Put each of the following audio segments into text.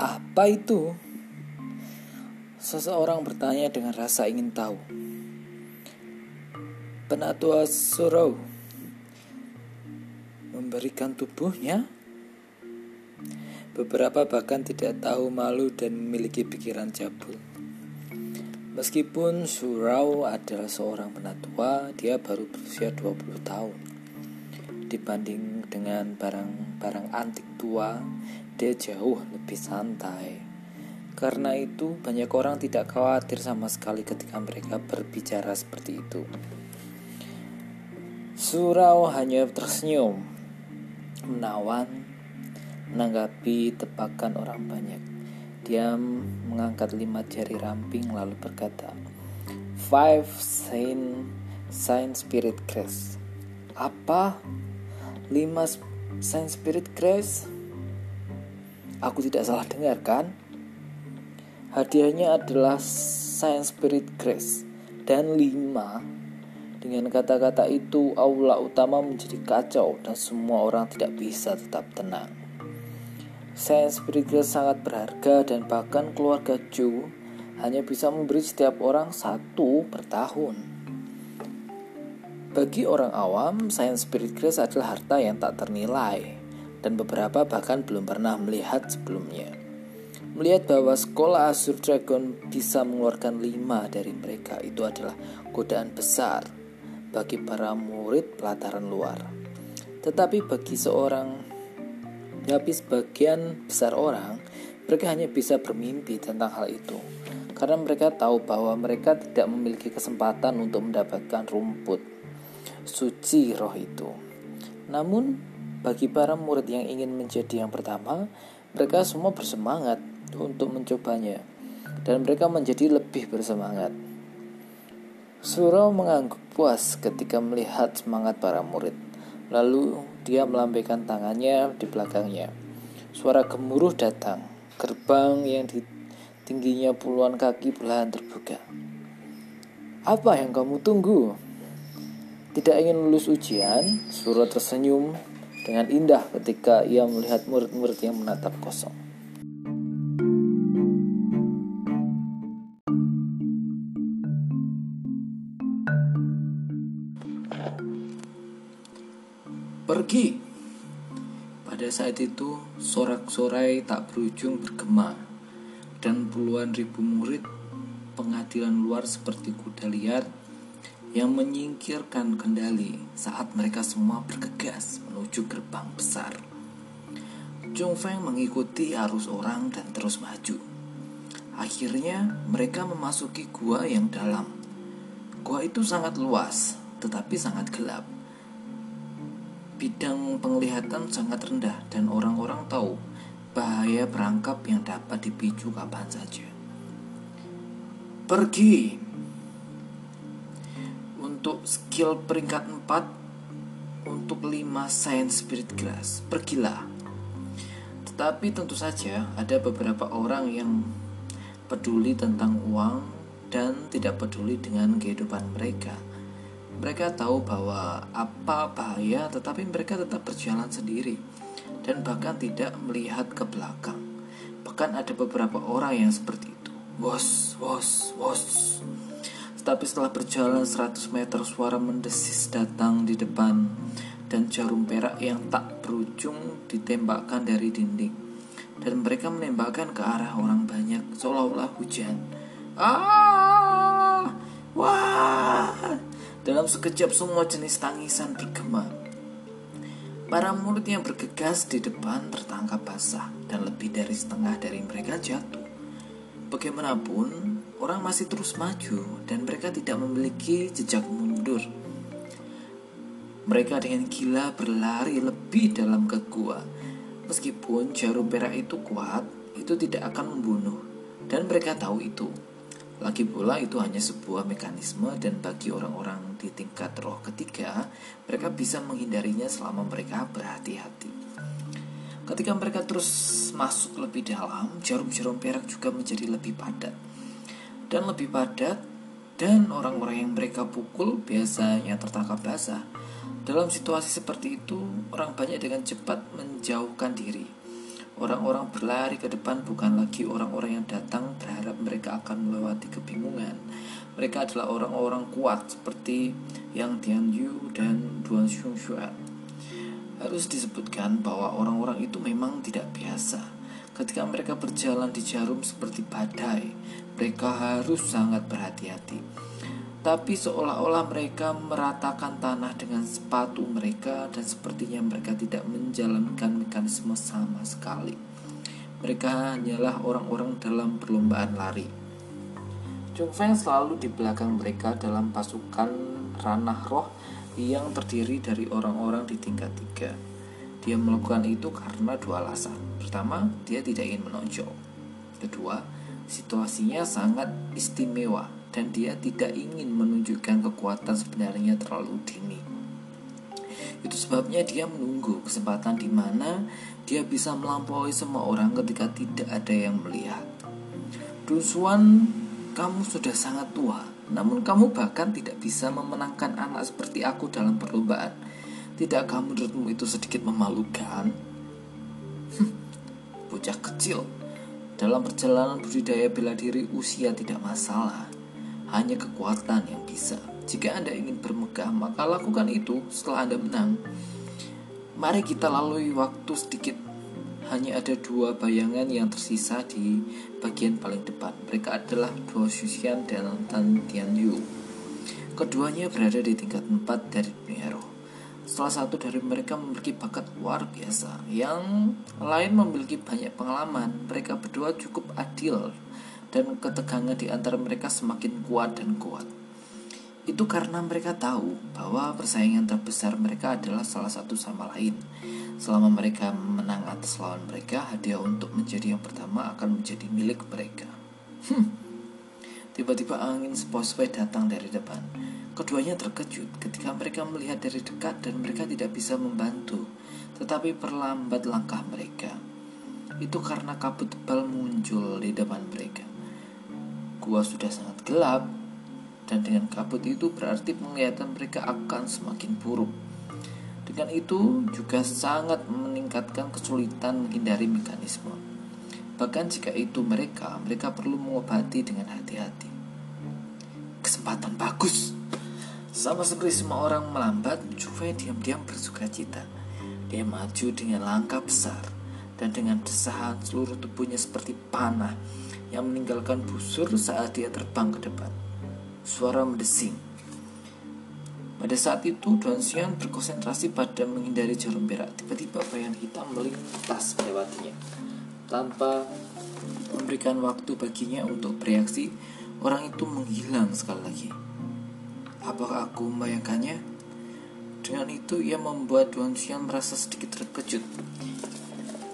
Apa itu? Seseorang bertanya dengan rasa ingin tahu. Penatua surau memberikan tubuhnya. Beberapa bahkan tidak tahu malu dan memiliki pikiran cabul. Meskipun Surau adalah seorang penatua, dia baru berusia 20 tahun. Dibanding dengan barang-barang antik tua, dia jauh lebih santai. Karena itu, banyak orang tidak khawatir sama sekali ketika mereka berbicara seperti itu. Surau hanya tersenyum, menawan, menanggapi tebakan orang banyak. Dia mengangkat lima jari ramping lalu berkata, Five Saint Saint Spirit Grace. Apa? Lima Saint Spirit Grace? Aku tidak salah dengar kan? Hadiahnya adalah Science Spirit Grace dan lima. Dengan kata-kata itu, aula utama menjadi kacau dan semua orang tidak bisa tetap tenang. Spirit Grace sangat berharga dan bahkan keluarga Joe hanya bisa memberi setiap orang satu per tahun. Bagi orang awam, Spirit Grace adalah harta yang tak ternilai dan beberapa bahkan belum pernah melihat sebelumnya. Melihat bahwa sekolah Azur Dragon bisa mengeluarkan lima dari mereka itu adalah godaan besar bagi para murid pelataran luar. Tetapi bagi seorang, tapi sebagian besar orang, mereka hanya bisa bermimpi tentang hal itu. Karena mereka tahu bahwa mereka tidak memiliki kesempatan untuk mendapatkan rumput suci roh itu. Namun bagi para murid yang ingin menjadi yang pertama, mereka semua bersemangat untuk mencobanya, dan mereka menjadi lebih bersemangat. Surau mengangguk puas ketika melihat semangat para murid. Lalu dia melambaikan tangannya di belakangnya. Suara gemuruh datang. Gerbang yang di tingginya puluhan kaki perlahan terbuka. Apa yang kamu tunggu? Tidak ingin lulus ujian, Surau tersenyum dengan indah ketika ia melihat murid-murid yang menatap kosong. Pergi. Pada saat itu, sorak-sorai tak berujung bergema, dan puluhan ribu murid pengadilan luar seperti kuda liar yang menyingkirkan kendali saat mereka semua bergegas menuju gerbang besar. Chung Feng mengikuti arus orang dan terus maju. Akhirnya mereka memasuki gua yang dalam. Gua itu sangat luas, tetapi sangat gelap. Bidang penglihatan sangat rendah dan orang-orang tahu bahaya perangkap yang dapat dipicu kapan saja. Pergi, untuk skill peringkat 4 untuk 5 Science Spirit Grass. Pergilah. Tetapi tentu saja ada beberapa orang yang peduli tentang uang dan tidak peduli dengan kehidupan mereka. Mereka tahu bahwa apa bahaya tetapi mereka tetap berjalan sendiri dan bahkan tidak melihat ke belakang. Bahkan ada beberapa orang yang seperti itu. Wos, wos, wos. Tetapi setelah berjalan 100 meter suara mendesis datang di depan dan jarum perak yang tak berujung ditembakkan dari dinding. Dan mereka menembakkan ke arah orang banyak seolah-olah hujan. Ah! Wah! Dalam sekejap semua jenis tangisan bergema. Para murid yang bergegas di depan tertangkap basah dan lebih dari setengah dari mereka jatuh. Bagaimanapun, orang masih terus maju dan mereka tidak memiliki jejak mundur. Mereka dengan gila berlari lebih dalam ke gua. Meskipun jarum perak itu kuat, itu tidak akan membunuh. Dan mereka tahu itu. Lagi pula itu hanya sebuah mekanisme dan bagi orang-orang di tingkat roh ketiga, mereka bisa menghindarinya selama mereka berhati-hati. Ketika mereka terus masuk lebih dalam, jarum-jarum perak juga menjadi lebih padat dan lebih padat dan orang-orang yang mereka pukul biasanya tertangkap basah. Dalam situasi seperti itu, orang banyak dengan cepat menjauhkan diri. Orang-orang berlari ke depan bukan lagi orang-orang yang datang berharap mereka akan melewati kebingungan. Mereka adalah orang-orang kuat seperti Yang Tian Yu dan Duan Xiong Xuan. Harus disebutkan bahwa orang-orang itu memang tidak biasa. Ketika mereka berjalan di jarum seperti badai, mereka harus sangat berhati-hati tapi seolah-olah mereka meratakan tanah dengan sepatu mereka dan sepertinya mereka tidak menjalankan mekanisme sama sekali. Mereka hanyalah orang-orang dalam perlombaan lari. Chung Feng selalu di belakang mereka dalam pasukan ranah roh yang terdiri dari orang-orang di tingkat tiga. Dia melakukan itu karena dua alasan. Pertama, dia tidak ingin menonjol. Kedua, situasinya sangat istimewa dan dia tidak ingin menunjukkan kekuatan sebenarnya terlalu dini. Itu sebabnya dia menunggu kesempatan di mana dia bisa melampaui semua orang ketika tidak ada yang melihat. Dusuan, kamu sudah sangat tua, namun kamu bahkan tidak bisa memenangkan anak seperti aku dalam perlombaan. Tidak kamu menurutmu itu sedikit memalukan? Hm, bocah kecil, dalam perjalanan budidaya bela diri usia tidak masalah hanya kekuatan yang bisa. Jika Anda ingin bermegah, maka lakukan itu setelah Anda menang. Mari kita lalui waktu sedikit. Hanya ada dua bayangan yang tersisa di bagian paling depan. Mereka adalah Duo Xuxian dan Tan Tian Yu. Keduanya berada di tingkat 4 dari dunia roh. Salah satu dari mereka memiliki bakat luar biasa, yang lain memiliki banyak pengalaman. Mereka berdua cukup adil dan ketegangan di antara mereka semakin kuat dan kuat. Itu karena mereka tahu bahwa persaingan terbesar mereka adalah salah satu sama lain. Selama mereka menang atas lawan mereka, hadiah untuk menjadi yang pertama akan menjadi milik mereka. Hmm. Tiba-tiba angin sepoi datang dari depan. Keduanya terkejut ketika mereka melihat dari dekat dan mereka tidak bisa membantu, tetapi perlambat langkah mereka. Itu karena kabut tebal muncul di depan mereka. Gua sudah sangat gelap dan dengan kabut itu berarti penglihatan mereka akan semakin buruk. Dengan itu juga sangat meningkatkan kesulitan menghindari mekanisme. Bahkan jika itu mereka, mereka perlu mengobati dengan hati-hati. Kesempatan bagus. Sama seperti semua orang melambat, Juve diam-diam bersuka cita. Dia maju dengan langkah besar dan dengan desahan seluruh tubuhnya seperti panah yang meninggalkan busur saat dia terbang ke depan. Suara mendesing. Pada saat itu, Duan Xian berkonsentrasi pada menghindari jarum perak. Tiba-tiba bayangan hitam melintas melewatinya. Tanpa memberikan waktu baginya untuk bereaksi, orang itu menghilang sekali lagi. Apakah aku membayangkannya? Dengan itu, ia membuat Duan Xian merasa sedikit terkejut.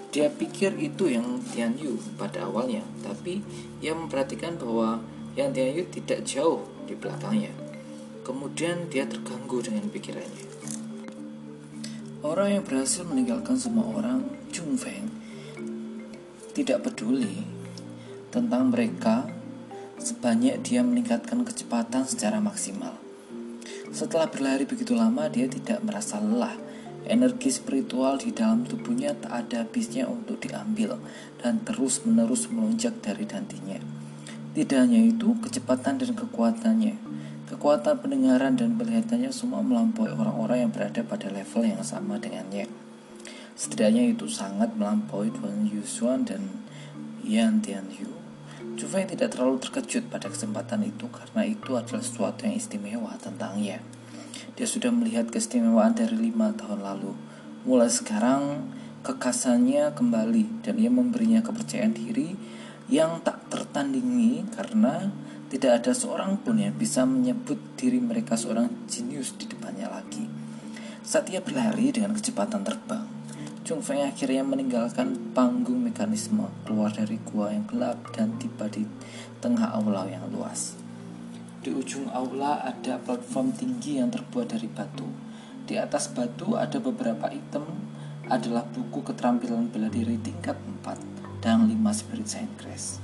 Dia pikir itu yang Tian Yu pada awalnya, tapi ia memperhatikan bahwa yang Tian Yu tidak jauh di belakangnya. Kemudian dia terganggu dengan pikirannya. Orang yang berhasil meninggalkan semua orang, Chung Feng, tidak peduli tentang mereka sebanyak dia meningkatkan kecepatan secara maksimal. Setelah berlari begitu lama, dia tidak merasa lelah Energi spiritual di dalam tubuhnya tak ada habisnya untuk diambil dan terus-menerus melonjak dari dantinya. Tidak hanya itu, kecepatan dan kekuatannya, kekuatan pendengaran dan penglihatannya semua melampaui orang-orang yang berada pada level yang sama dengannya. Setidaknya itu sangat melampaui Duan Yusuan dan Yan Tianyu. Juve tidak terlalu terkejut pada kesempatan itu karena itu adalah sesuatu yang istimewa tentangnya. Dia sudah melihat keistimewaan dari lima tahun lalu. Mulai sekarang, kekasannya kembali dan ia memberinya kepercayaan diri yang tak tertandingi karena tidak ada seorang pun yang bisa menyebut diri mereka seorang jenius di depannya lagi. Saat ia berlari dengan kecepatan terbang, Chung Feng akhirnya meninggalkan panggung mekanisme keluar dari gua yang gelap dan tiba di tengah aula yang luas. Di ujung aula ada platform tinggi yang terbuat dari batu. Di atas batu ada beberapa item adalah buku keterampilan bela diri tingkat 4 dan 5 spirit sign crash.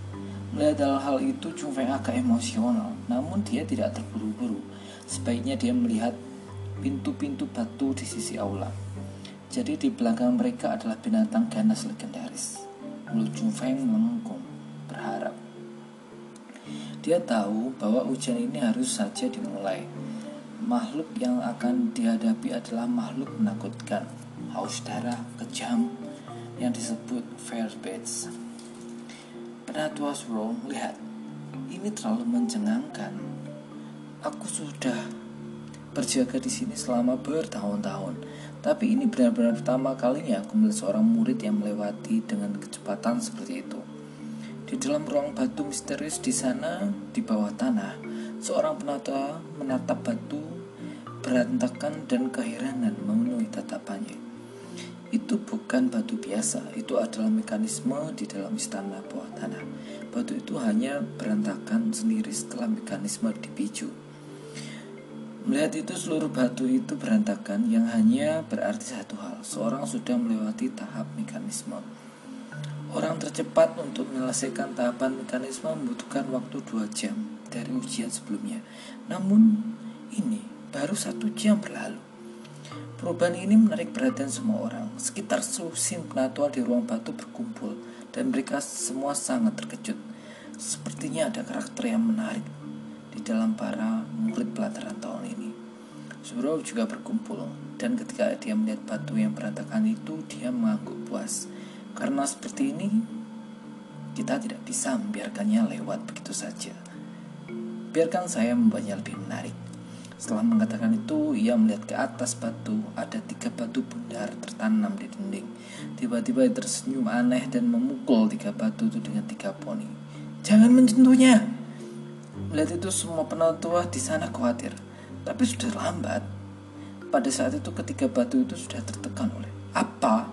Melihat hal-hal itu, Chung Feng agak emosional, namun dia tidak terburu-buru. Sebaiknya dia melihat pintu-pintu batu di sisi aula. Jadi di belakang mereka adalah binatang ganas legendaris. Mulut Feng mengungkung, berharap. Dia tahu bahwa ujian ini harus saja dimulai. Makhluk yang akan dihadapi adalah makhluk menakutkan, haus darah, kejam, yang disebut Fairbats. Penatua Swirl melihat, ini terlalu mencengangkan. Aku sudah berjaga di sini selama bertahun-tahun, tapi ini benar-benar pertama kalinya aku melihat seorang murid yang melewati dengan kecepatan seperti itu. Di dalam ruang batu misterius di sana, di bawah tanah, seorang penata menatap batu berantakan dan keheranan memenuhi tatapannya. Itu bukan batu biasa, itu adalah mekanisme di dalam istana bawah tanah. Batu itu hanya berantakan sendiri setelah mekanisme dipicu. Melihat itu seluruh batu itu berantakan yang hanya berarti satu hal, seorang sudah melewati tahap mekanisme. Orang tercepat untuk menyelesaikan tahapan mekanisme membutuhkan waktu dua jam dari ujian sebelumnya. Namun ini baru satu jam berlalu. Perubahan ini menarik perhatian semua orang. Sekitar selusin penatua di ruang batu berkumpul dan mereka semua sangat terkejut. Sepertinya ada karakter yang menarik di dalam para murid pelataran tahun ini. Zuro juga berkumpul dan ketika dia melihat batu yang berantakan itu dia mengangguk puas. Karena seperti ini kita tidak bisa membiarkannya lewat begitu saja. Biarkan saya membuatnya lebih menarik. Setelah mengatakan itu, ia melihat ke atas batu. Ada tiga batu bundar tertanam di dinding. Tiba-tiba ia tersenyum aneh dan memukul tiga batu itu dengan tiga poni. Jangan menyentuhnya. Melihat itu semua penatua di sana khawatir. Tapi sudah lambat. Pada saat itu ketika batu itu sudah tertekan oleh apa?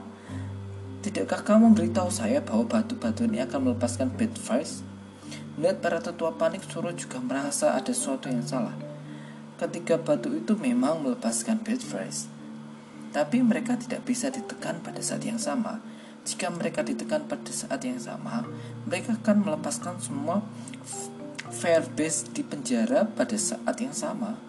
Tidakkah kamu memberitahu saya bahwa batu-batu ini akan melepaskan bad vibes? Melihat para tetua panik, suruh juga merasa ada sesuatu yang salah ketika batu itu memang melepaskan phrase. Tapi mereka tidak bisa ditekan pada saat yang sama. Jika mereka ditekan pada saat yang sama, mereka akan melepaskan semua fair base di penjara pada saat yang sama.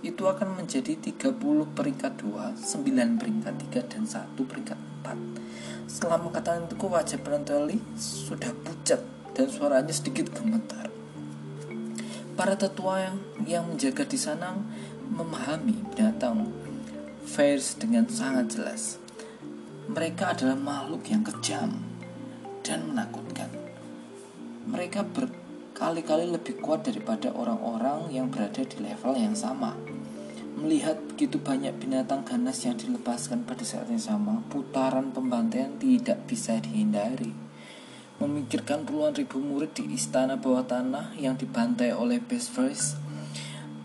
Itu akan menjadi 30 peringkat 2, 9 peringkat 3, dan 1 peringkat 4. Setelah mengatakan itu, wajah Brandoli sudah pucat dan suaranya sedikit gemetar. Para tetua yang, yang menjaga di sana memahami binatang Fairs dengan sangat jelas. Mereka adalah makhluk yang kejam dan menakutkan. Mereka berkali-kali lebih kuat daripada orang-orang yang berada di level yang sama. Melihat begitu banyak binatang ganas yang dilepaskan pada saat yang sama, putaran pembantaian tidak bisa dihindari memikirkan puluhan ribu murid di istana bawah tanah yang dibantai oleh Best Voice?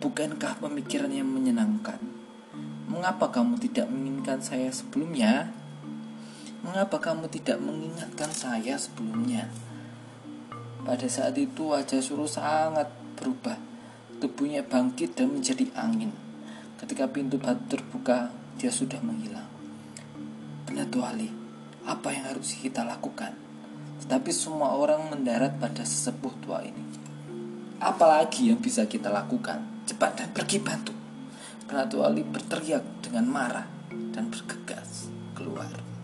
Bukankah pemikiran yang menyenangkan? Mengapa kamu tidak menginginkan saya sebelumnya? Mengapa kamu tidak mengingatkan saya sebelumnya? Pada saat itu wajah Suruh sangat berubah. Tubuhnya bangkit dan menjadi angin. Ketika pintu batu terbuka, dia sudah menghilang. Benar Ali, apa yang harus kita lakukan? Tetapi semua orang mendarat pada sesepuh tua ini. Apalagi yang bisa kita lakukan? Cepat dan pergi bantu. Ratu Ali berteriak dengan marah dan bergegas keluar.